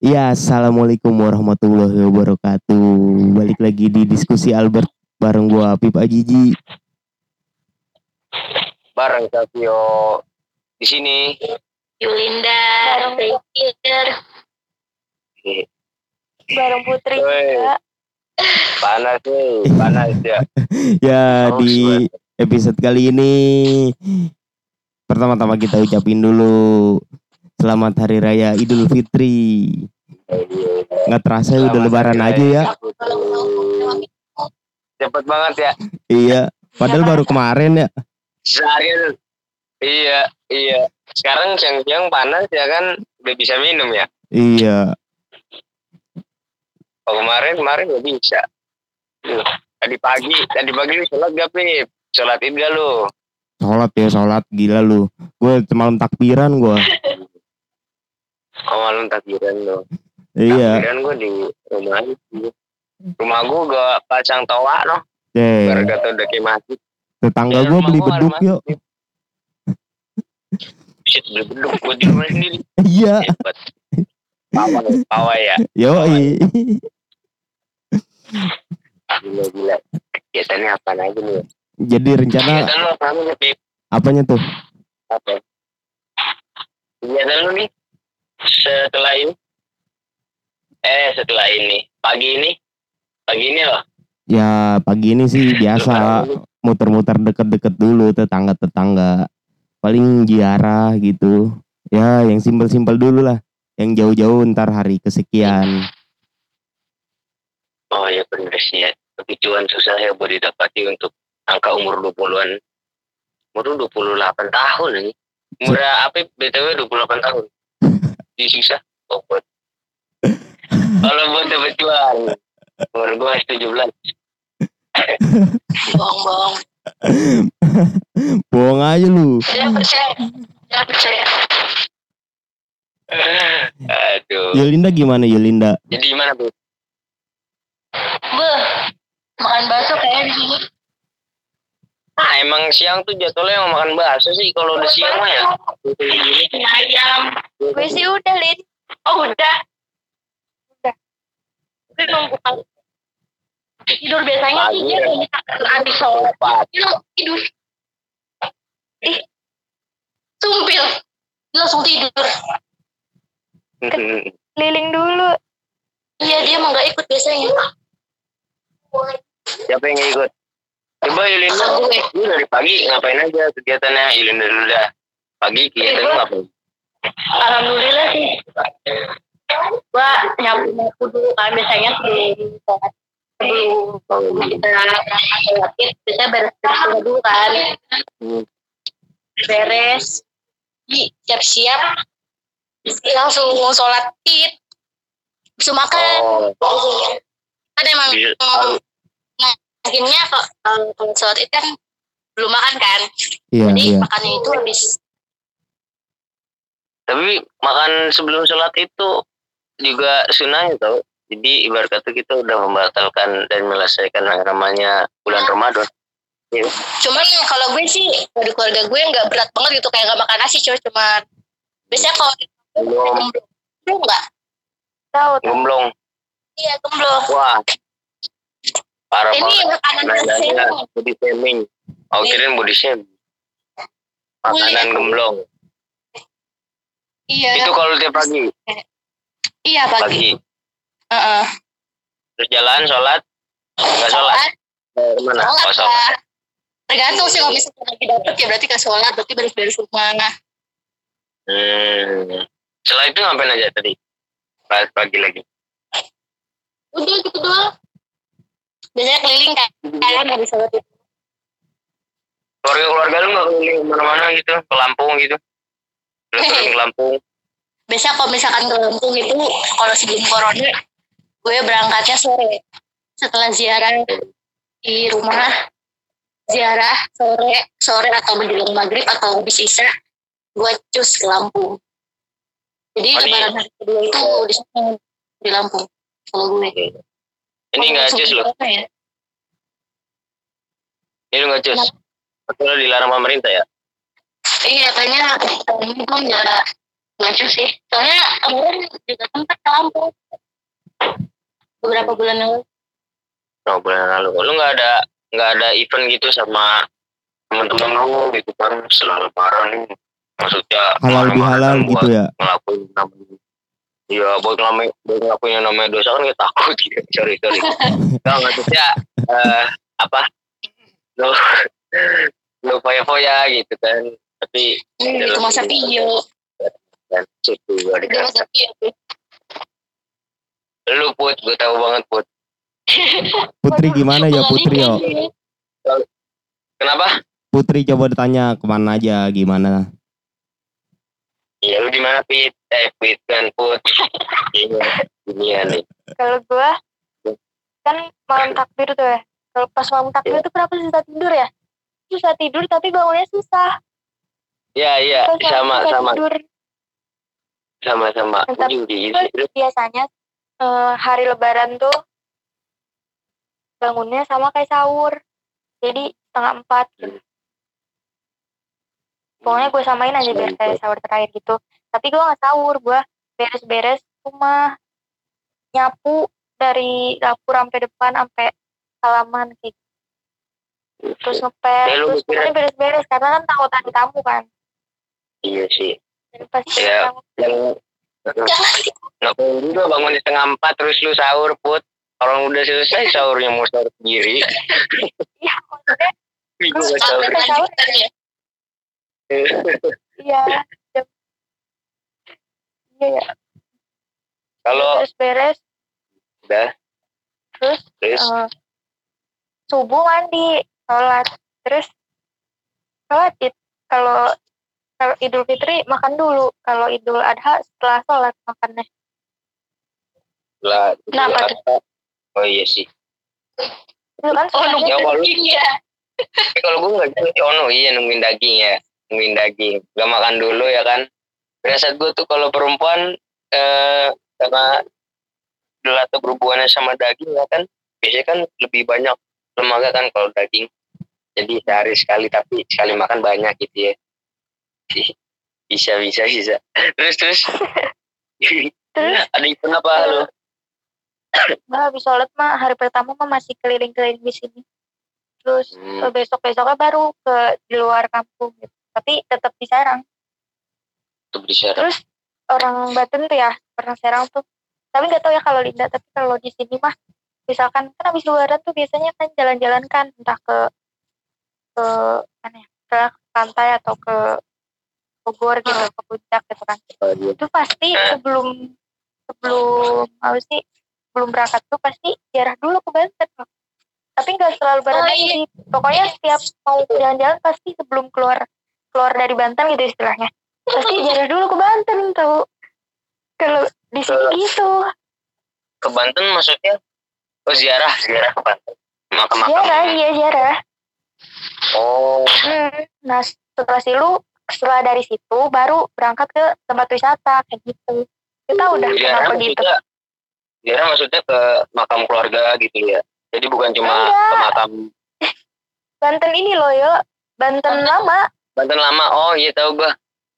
Ya, assalamualaikum warahmatullahi wabarakatuh. Balik lagi di diskusi Albert bareng gua Pip Ajiji. bareng Savio di sini. Yulinda, bareng Putri Woi. juga. Panas nih, panas ya. Ya, Harus di episode kali ini pertama-tama kita ucapin dulu selamat hari raya Idul Fitri. Nggak terasa ya udah Selamat lebaran hari aja ya. raya. Cepet banget ya. Iya, padahal baru kemarin ya. Seharian. Iya, iya. Sekarang siang-siang panas ya kan udah bisa minum ya. Iya. Oh, kemarin kemarin nggak bisa. Tuh, Tadi pagi, tadi pagi lu sholat gak Pip? Sholat id gak lu? Sholat ya, sholat gila lu. Gue malam takbiran gua. Oh malam takbiran lu. Iya. Takbiran gua di rumah itu. Rumah gua gak pasang toa no. Eh, Gara-gara udah kayak masjid. tetangga rumah beli beduk yuk. Shit, beli beduk gua di rumah sendiri. Iya. Pawai, pawai ya. Yoi. Gila gila. Kegiatannya apa aja nih? Jadi rencana Kegiatan lu apa nih, apanya tuh? Apa? Kegiatan lu nih setelah ini? Eh, setelah ini. Pagi ini? Pagi ini loh. Ya pagi ini sih biasa muter-muter deket-deket dulu tetangga-tetangga. Paling ziarah gitu. Ya yang simpel-simpel dulu lah. Yang jauh-jauh ntar hari kesekian. Oh ya bener sih ya. Begituan susah ya buat didapati untuk angka umur 20-an. Umur lu 28 tahun ini. Umur apa BTW 28 tahun. Jadi susah. Oh, buat. Kalau buat dapet cuan. Umur gua 17. Bohong-bohong. Bohong aja lu. Dia percaya. Dia percaya. Aduh. Yolinda gimana Yolinda? Jadi gimana, Bu? Beh, makan bakso kayak di sini. Ah, emang siang tuh jadwalnya yang makan bakso sih. Kalau udah siang mah ya. Ayam. Gue sih udah, Lin. Oh, udah. Udah. Gue nunggu. Tidur biasanya sih dia gitu. Abis sholat. Langsung tidur. Ih. Sumpil. Langsung tidur. Liling dulu. Iya, dia emang gak ikut biasanya. Siapa yang nggak ikut? Coba Yulinda, Gue. lu dari pagi ngapain aja kegiatannya Yulinda dulu dah. Pagi kegiatan lu ngapain? Alhamdulillah sih. Gua nyapu-nyapu dulu kan biasanya sebelum kita sholat biasanya beres-beres dulu kan. Hmm. Beres. Siap-siap. Langsung sholat id. Bisa makan. Oh, Kan emang Iya. Akhirnya kok kalau kalau sholat id kan belum makan kan. Iya Jadi iya. makannya itu habis tapi makan sebelum sholat itu juga sunnah tau. Jadi ibarat kata kita udah membatalkan dan menyelesaikan yang namanya bulan Ramadan. cuman kalau gue sih kalau di keluarga gue nggak berat banget gitu kayak nggak makan nasi cuma cuman biasanya kalau di Belum lu nggak tahu gemblong. iya gemblong Wah. Parah ini makanan Nanya body shaming. Oh, kirain body shaming. Makanan gemblong. iya Itu kalau tiap pagi. iya pagi Pagi. Heeh. Terus jalan, sholat. Nggak sholat. sholat Eh, Ke mana? Oh, sholat sholat. tergantung sih kalau misalnya lagi dapet ya berarti ke sholat berarti beres-beres rumah Hmm. Setelah itu ngapain aja tadi? Pas pagi lagi. udah gitu doang biasanya keliling kan kan habis sholat itu Keluarga-keluarga lu nggak keliling ke mana-mana gitu? Ke Lampung gitu? Lu keliling ke Lampung. biasanya kalau misalkan ke Lampung itu kalau sebelum corona gue berangkatnya sore setelah ziarah di rumah ziarah sore sore atau menjelang maghrib atau habis isya gue cus ke Lampung jadi Oh, lebaran hari kedua itu di di Lampung kalau gue Ini nggak lu. kota ya Ini lu nggak. Betul lu dilarang pemerintah ya? iya kayaknya ini gue nggak lucu sih soalnya kemarin juga sempat ke Lampung beberapa bulan lalu Oh, bulan lalu. Lu nggak ada nggak ada event gitu sama teman-teman lu gitu kan setelah lebaran nih. Maksudnya halal bihalal gitu ya ngelakuin namanya Iya, buat ngelakuin, buat ngelakuin yang namanya dosa kan kita takut gitu. Sorry, sorry. Nggak, maksudnya eh, apa? Lu lu foya-foya gitu kan. Tapi hmm, itu masa Pio dan situ itu Pio tuh. Lu put, gue tahu banget put. Putri gimana ya Putri yo Kenapa? Putri coba ditanya ke mana aja gimana Iya, lu di mana pit? Eh, pit kan put. Iya, dunia nih. kalau gua kan malam takbir tuh ya kalau pas malam takbir tuh kenapa susah tidur ya susah tidur tapi bangunnya susah Iya, iya, sama, sama, tidur sama, sama. Judi, Terus biasanya eh, hari lebaran tuh bangunnya sama kayak sahur jadi setengah empat gitu. Pokoknya gue samain aja biar kayak sahur terakhir gitu tapi gue nggak sahur gue beres-beres rumah nyapu dari dapur sampai depan sampai halaman kayak gitu. terus ngepel Ya, terus pokoknya beres-beres karena kan takut ada tamu kan Iya sih. dan pas Iya. Yang ngapain juga bangun di setengah empat terus lu sahur put. Kalau udah selesai sahurnya mau sahur sendiri. iya maksudnya Gue Terus gak sahur. sahur ya iya. Iya ya. Kalau beres-beres udah. Terus terus? eh, subuh mandi sholat. Terus? Sholat id. Kalau kalau idul fitri makan dulu. Kalau idul adha setelah sholat makannya. Lah. Kenapa tuh? Oh iya sih. itu kan oh sunahnya Ya, kalau lu- iya kalau gue nggak sih, ono iya nungguin daging ya, nungguin daging. Gak makan dulu ya kan. Biasa gue tuh kalau perempuan eh karena atau berhubungannya sama daging ya kan, biasanya kan lebih banyak lemaknya kan kalau daging. Jadi sehari sekali tapi sekali makan banyak gitu ya. Bisa bisa bisa. Terus terus. terus Ada event apa lo? bah habis sholat mah hari pertama mah masih keliling-keliling di sini terus Hmm. besok besoknya baru ke di luar kampung gitu tapi tetap di Serang Tuh bisa. terus orang Banten tuh ya pernah Serang tuh. Tapi nggak tahu ya kalau Linda tapi kalau di sini mah misalkan kan habis lebaran tuh biasanya kan jalan-jalan kan entah ke ke mana ya ke pantai atau ke Bogor gitu ke puncak gitu kan. Itu pasti sebelum sebelum apa sih sebelum berangkat tuh pasti ziarah dulu ke Banten tapi nggak selalu lebaran Oh, iya. sih pokoknya setiap mau jalan-jalan pasti sebelum keluar keluar dari Banten gitu istilahnya. Pasti ziarah dulu ke Banten tuh kalau di sini Ke- gitu. Ke Banten maksudnya? Oh ziarah, ziarah ke Banten. Makam-makam. ziarah iya ziarah. Oh, Hmm, nah setelah situ setelah dari situ baru berangkat ke tempat wisata kayak gitu. Kita udah ziarah kenapa gitu ziarah maksudnya ke makam keluarga gitu ya. Jadi bukan cuma Enggak. ke makam Banten ini loh yo. Banten? lama Banten lama. Oh iya tahu gua.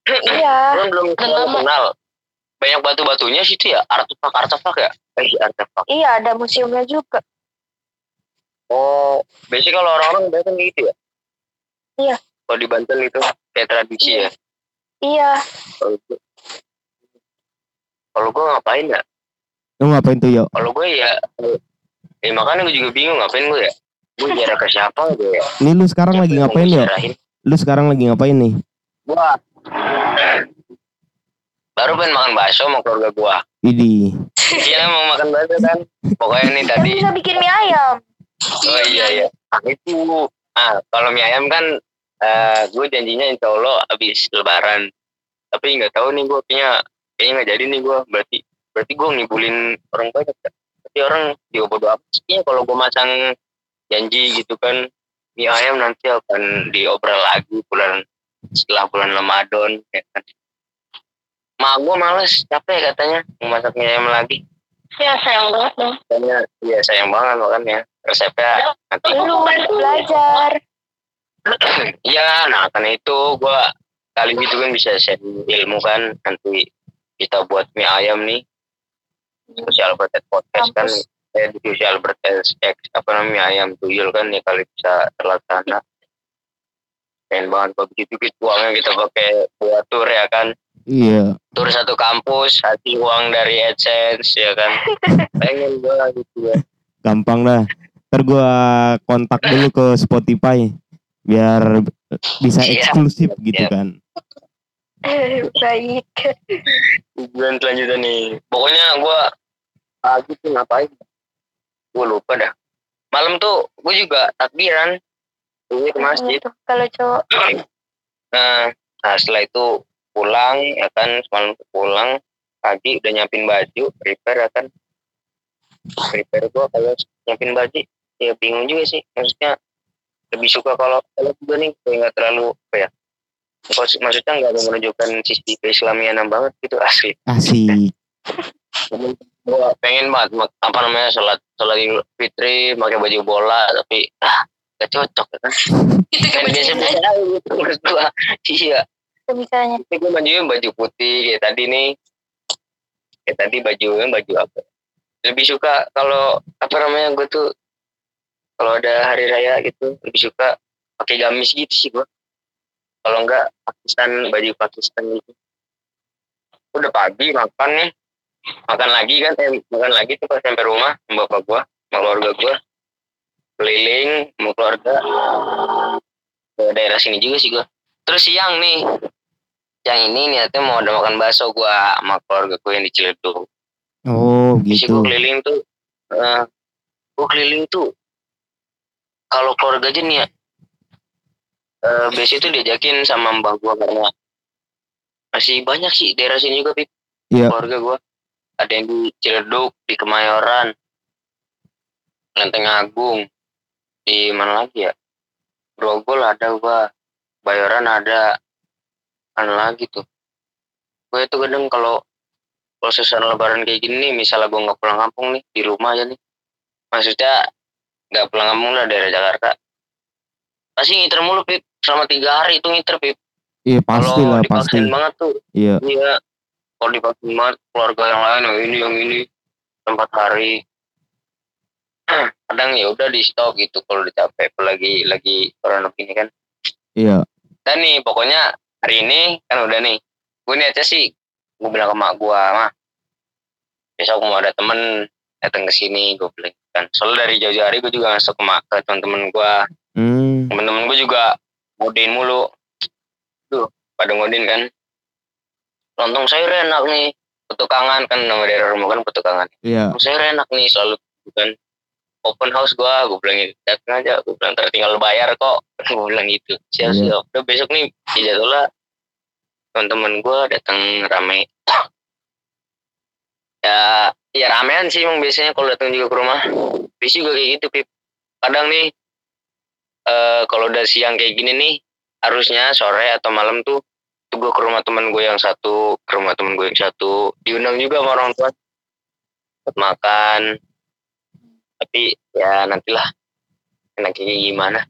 iya Belum belum lama. kenal. Banyak batu-batunya situ ya, artefak artefak ya. Eh iya, artefak. iya ada museumnya juga Oh, biasanya kalau orang-orang Banten kayak gitu ya. Iya. Kalau di Banten itu kayak tradisi ya. iya Kalau gua ngapain ya? lu ngapain tuh yo Kalau gue ya, eh makanya gue juga bingung ngapain gue ya. Gue ziarah ke siapa gue ya? ini lu sekarang lagi ngapain ziarahin? Lu sekarang lagi ngapain nih Gua baru pengen makan bakso sama keluarga gua. Idi Iya mau makan bakso kan. Pokoknya nih tadi. bisa bikin mie ayam Oh iya iya. Ah, itu. Ah kalau mie ayam kan eh gue janjinya insya Allah habis lebaran. Tapi nggak tahu nih gue kayaknya kayaknya nggak jadi nih gue. Berarti berarti gue ngibulin orang banyak. ya. Tapi orang juga bodo apa sih kalau gue masang janji gitu kan mie ayam nanti akan diobrol lagi bulan setelah bulan Ramadan ya kan. Mak gue males capek katanya mau masak mie ayam lagi. ya sayang banget dong. Katanya iya sayang banget makanya resepnya nanti. lu belajar. Iya, nah karena itu gua kali gitu kan bisa share ilmu kan nanti kita buat mie ayam nih. Sosial Albert podcast kan Eh sosial Albert X apa namanya ayam tuyul kan ya kali bisa terlaksana pengen banget begitu gitu uangnya kita pakai buat tour ya kan Iya. tur satu kampus hati uang dari AdSense ya kan pengen gua gitu ya gampang dah. Ntar gua kontak dulu ke Spotify biar bisa Siap, eksklusif gitu siap. kan. Baik. tujuan selanjutnya nih pokoknya gua pagi tuh ngapain gua lupa dah. Malam tuh gua juga takbiran. Ini ke masjid. Iya tuh, Kalau cowok? Nah, nah setelah itu pulang ya kan semalam pulang. Pagi udah nyiapin baju prepare ya kan. Prepare gua kalau nyiapin baju ya bingung juga sih. Maksudnya lebih suka kalau kalau gue nih kayak nggak terlalu apa ya maksud- maksudnya nggak mau menunjukkan sisi keislamianan banget gitu asli. Asik. Gue pengen banget apa namanya sholat sholat Idul fitri pakai baju bola tapi ah gak cocok. Kan Itu kan biasa gitu menurut gua. Iya. Sebisanya. tapi gue bajunya baju putih kayak tadi nih. Kayak tadi bajunya baju apa? Lebih suka kalau apa namanya gue tuh kalau ada hari raya gitu lebih suka pakai gamis gitu sih gue kalau enggak Pakistan baju Pakistan gitu. Udah pagi makan nih makan lagi kan eh, makan lagi tuh pas sampai rumah sama bapak gua sama keluarga gua keliling sama keluarga ke daerah sini juga sih gua terus siang nih yang ini niatnya mau ada makan bakso gua sama keluarga gua yang di Ciledug Oh gitu. gue keliling tuh, uh, gue keliling tuh, kalau keluarga aja nih ya, uh, biasanya tuh diajakin sama mbah gue karena masih banyak sih daerah sini juga pip, Iya. keluarga gue. Ada yang di Ciledug, di Kemayoran, Lenteng Agung, di mana lagi ya? Grogol ada gua, Bayoran ada, mana lagi tuh? Gue itu kadang kalau kalau suasana lebaran kayak gini nih, misalnya gue nggak pulang kampung nih, di rumah aja nih. Maksudnya nggak pulang kampung lah daerah Jakarta. Pasti ngiter mulu, Pip. Selama tiga hari itu ngiter, Pip. Iya pasti lah pasti. banget tuh, Iya. iya. Kalau dipaksain banget, keluarga yang lain, yang ini, yang ini, empat hari. Kadang ya udah di stop gitu kalau udah capek, apalagi lagi corona gini kan. Iya. Dan nih, pokoknya hari ini kan udah nih. Gue niatnya sih, gue bilang ke mak gue, mah, besok mau ada temen datang ke sini, gue bilang kan. Soalnya dari jauh-jauh hari gue juga ngasih ke mak ke teman-teman gue, Hmm. temen-temen gue juga ngodein mulu. Tuh, pada ngodein kan. Lontong sayur enak nih, petukangan kan nama daerah rumah kan petukangan. Iya. Lontong sayur enak nih, selalu kan. Open house gue, gue bilang gitu. Datang aja, gue bilang ntar tinggal bayar kok. gue bilang gitu. Siap, Iya. siap. Udah besok nih, ya jadwalnya teman-teman gue datang rame. ya, ya ramean sih emang biasanya kalau datang juga ke rumah. Biasanya juga kayak gitu, Pip. Kadang nih, eh kalau udah siang kayak gini nih, harusnya sore atau malam tuh gue ke rumah teman gue yang satu, ke rumah teman gue yang satu, diundang juga sama orang tua buat makan. Tapi ya nantilah enaknya gimana.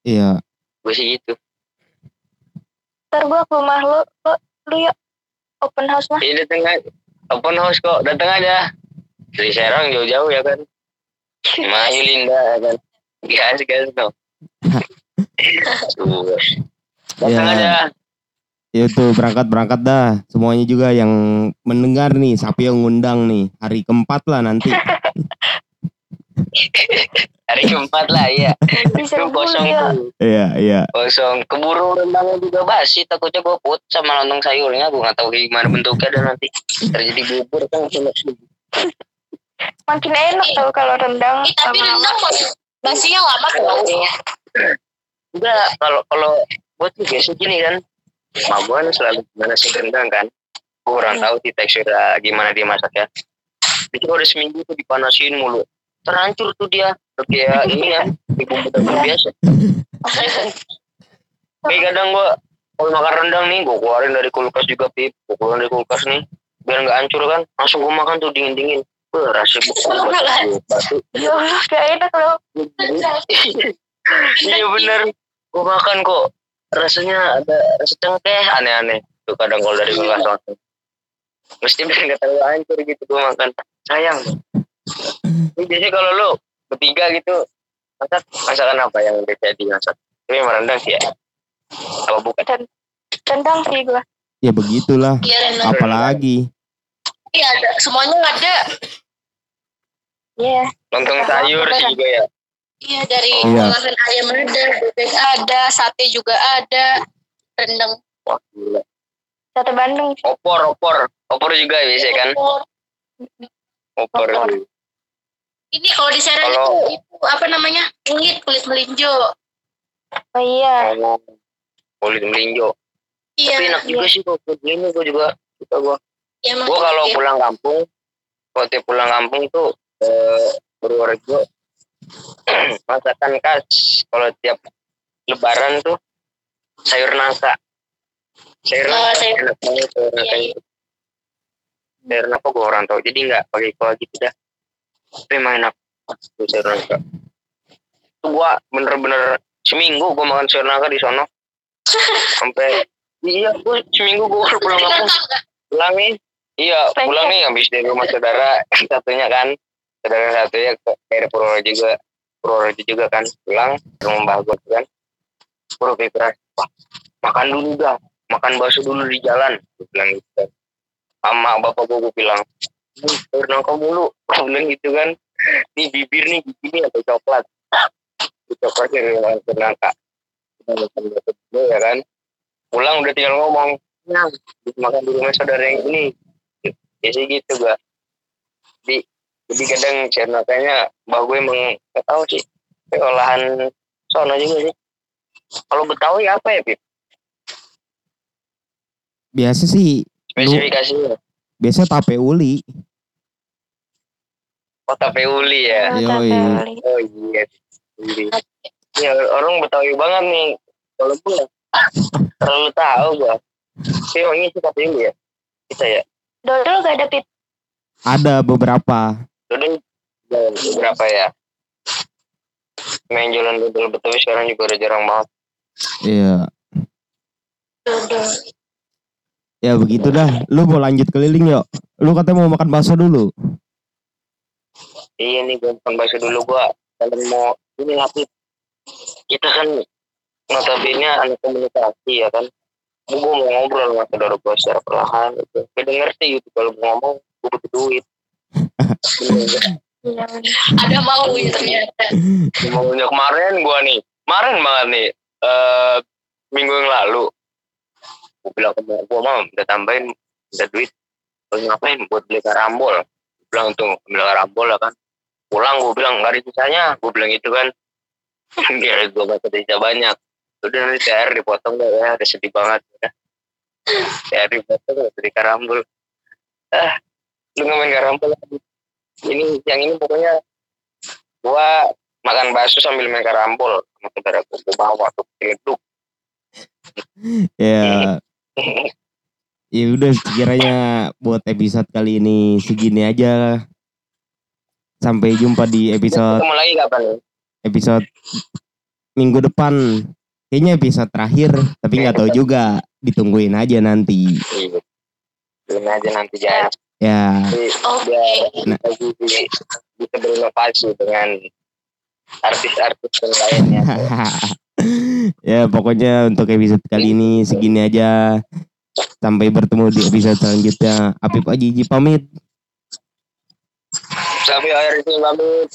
Iya. Gue sih gitu. Ntar gua ke rumah lu, lu, lu yuk open house mah. Iya datang aja. Open house kok, datang aja. Dari Serang jauh-jauh ya kan. Mayu Linda ya kan. Gas gas no. Tuh. Datang Ya. aja. Itu berangkat berangkat dah. Semuanya juga yang mendengar nih, siapa yang ngundang nih hari keempat lah nanti. Hari keempat lah ya. Kosong ya. tuh. Iya iya. Kosong. Keburu rendangnya juga basi. Takutnya gue put sama lontong sayurnya. Gue gak tahu gimana bentuknya dan nanti terjadi bubur kan. Makin enak tau kalau rendang Eh, tapi sama rendang bas- basinya lama tuh. Enggak, kalau kalau gue tuh biasa gini kan. Kan selalu gimana sih rendang kan. Gue kurang tahu sih teksturnya gimana dia masaknya. Kalau udah seminggu tuh dipanasin mulu. Terancur tuh dia. Udah Kayak ini ya. Bumbu dapur biasa. Kayak kadang gue kalau makan rendang nih, gue keluarin dari kulkas juga pip. Gue keluarin dari kulkas nih. Biar nggak hancur kan. Langsung gue makan tuh dingin-dingin. Wah, rasa batu. Ya Allah, gak enak loh. iya bener gue makan kok rasanya ada rasa cengkeh aneh-aneh tuh kadang kalau dari kelas waktu mesti biar nggak terlalu hancur gitu gue makan sayang ini biasanya kalau lu bertiga gitu masak masakan apa yang biasa dimasak ini mah rendang sih ya apa bukan Rendang sih gua. ya begitulah Iya rendang. apalagi Iya ada. Semuanya ada. Iya. lontong sayur sih juga ya Iya dari Iya. olahan ayam ada, bebek ada, sate juga ada, rendang. wah gila Sate Bandung. opor opor opor juga biasa kan opor. opor. Ini kalau di Serang Kalau- itu, itu apa namanya? Kulit, kulit melinjo. Oh iya. Oh, kulit melinjo Iya. tapi enak juga sih kok kulit melinjo gue juga suka gue Iya, emang gue kalau iya. pulang kampung kalau tiap pulang kampung tuh eh, Purworejo masakan khas kalau tiap lebaran tuh sayur nangka. Sayur Oh, nangka sayur- enak banget sayur Iya, nangka iya. itu sayur nangka gue orang tahu jadi nggak pakai kuah gitu dah. Tapi emang enak sayur nangka. Itu gue bener-bener seminggu gue makan sayur nangka di sono. Sampai iya gue seminggu gue pulang kampung. nggak? pulang nih. Iya pulang nih habis dari rumah saudara satunya kan saudara satunya ke daerah Purworejo juga. Purworejo juga kan pulang ke gue kan. Puro pikiran wah makan dulu dah. Makan bakso dulu di jalan. Gue bilang gitu kan. Sama bapak gue gue bilang sayur nangka mulu. Gue bilang gitu kan. Nih bibir nih atau coklat. Coklat dari sayur nangka dulu ya kan. Pulang udah tinggal ngomong nah makan di rumah saudara yang ini. Biasa gitu gua. Di jadi kadang channelnya mbak gue emang gak tahu sih. Tapi olahan sono juga sih. Kalau betawi apa ya Pip? biasa sih spesifikasinya biasa tape uli. Kota Peuli ya? Oh. Sate Uli. oh iya. Uli. ya orang betawi banget nih. Kalau gue terlalu tahu gua. Tapi emang ini sih kota Peuli ya? Kita ya? Dodol gak ada pit. ada beberapa Jualan berapa ya? Main jualan dodol betawi sekarang juga udah jarang banget. Iya. Ya begitu dah. Lu mau lanjut keliling yuk. Lu katanya mau makan bakso dulu. Iya nih gue makan bakso dulu gua. Kalau mau ini lapis kita kan notabene anak komunikasi ya kan? Gue mau ngobrol sama saudara gue secara perlahan gitu. Beda ngerti gitu. Kalau ngomong gue butuh duit. Ada mau ya ternyata. maunya kemarin gua nih kemarin banget nih eh minggu yang lalu. Gue bilang ke gue mau udah tambahin udah duit. Ngapain buat beli karambol? Gua bilang tuh beli karambol lah kan. Pulang gue bilang nggak ada sisanya. Gue bilang itu kan. Dia gue baca sisa banyak. Udah nanti THR dipotong deh ya udah sedih banget. Ya. THR dipotong udah beli karambol. Ah lu main karambol ini yang ini pokoknya gua makan bakso sambil main karambol sama saudara gue gue bawa tuh leduk ya. Ya udah sekiranya buat episode kali ini segini aja. Sampai jumpa di episode ketemu lagi kapan? episode minggu depan. Kayaknya episode terakhir tapi nggak tahu juga. Ditungguin aja nanti. Iya. Belum aja nanti jangan ya Oke. lagi di- bisa berinovasi dengan artis-artis yang lainnya. ya pokoknya untuk episode kali ini segini aja sampai bertemu di episode selanjutnya Apip Ajiji pamit Sampai akhir ini pamit.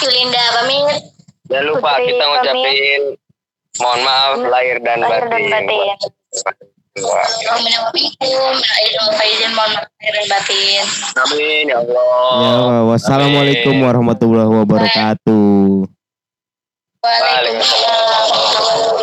Yulinda pamit. Jangan lupa Putri kita pamit. ngucapin mohon maaf lahir dan batin. lahir dan batin. Amin. ya Allah. ya wassalamualaikum warahmatullahi wabarakatuh. Waalaikumsalam.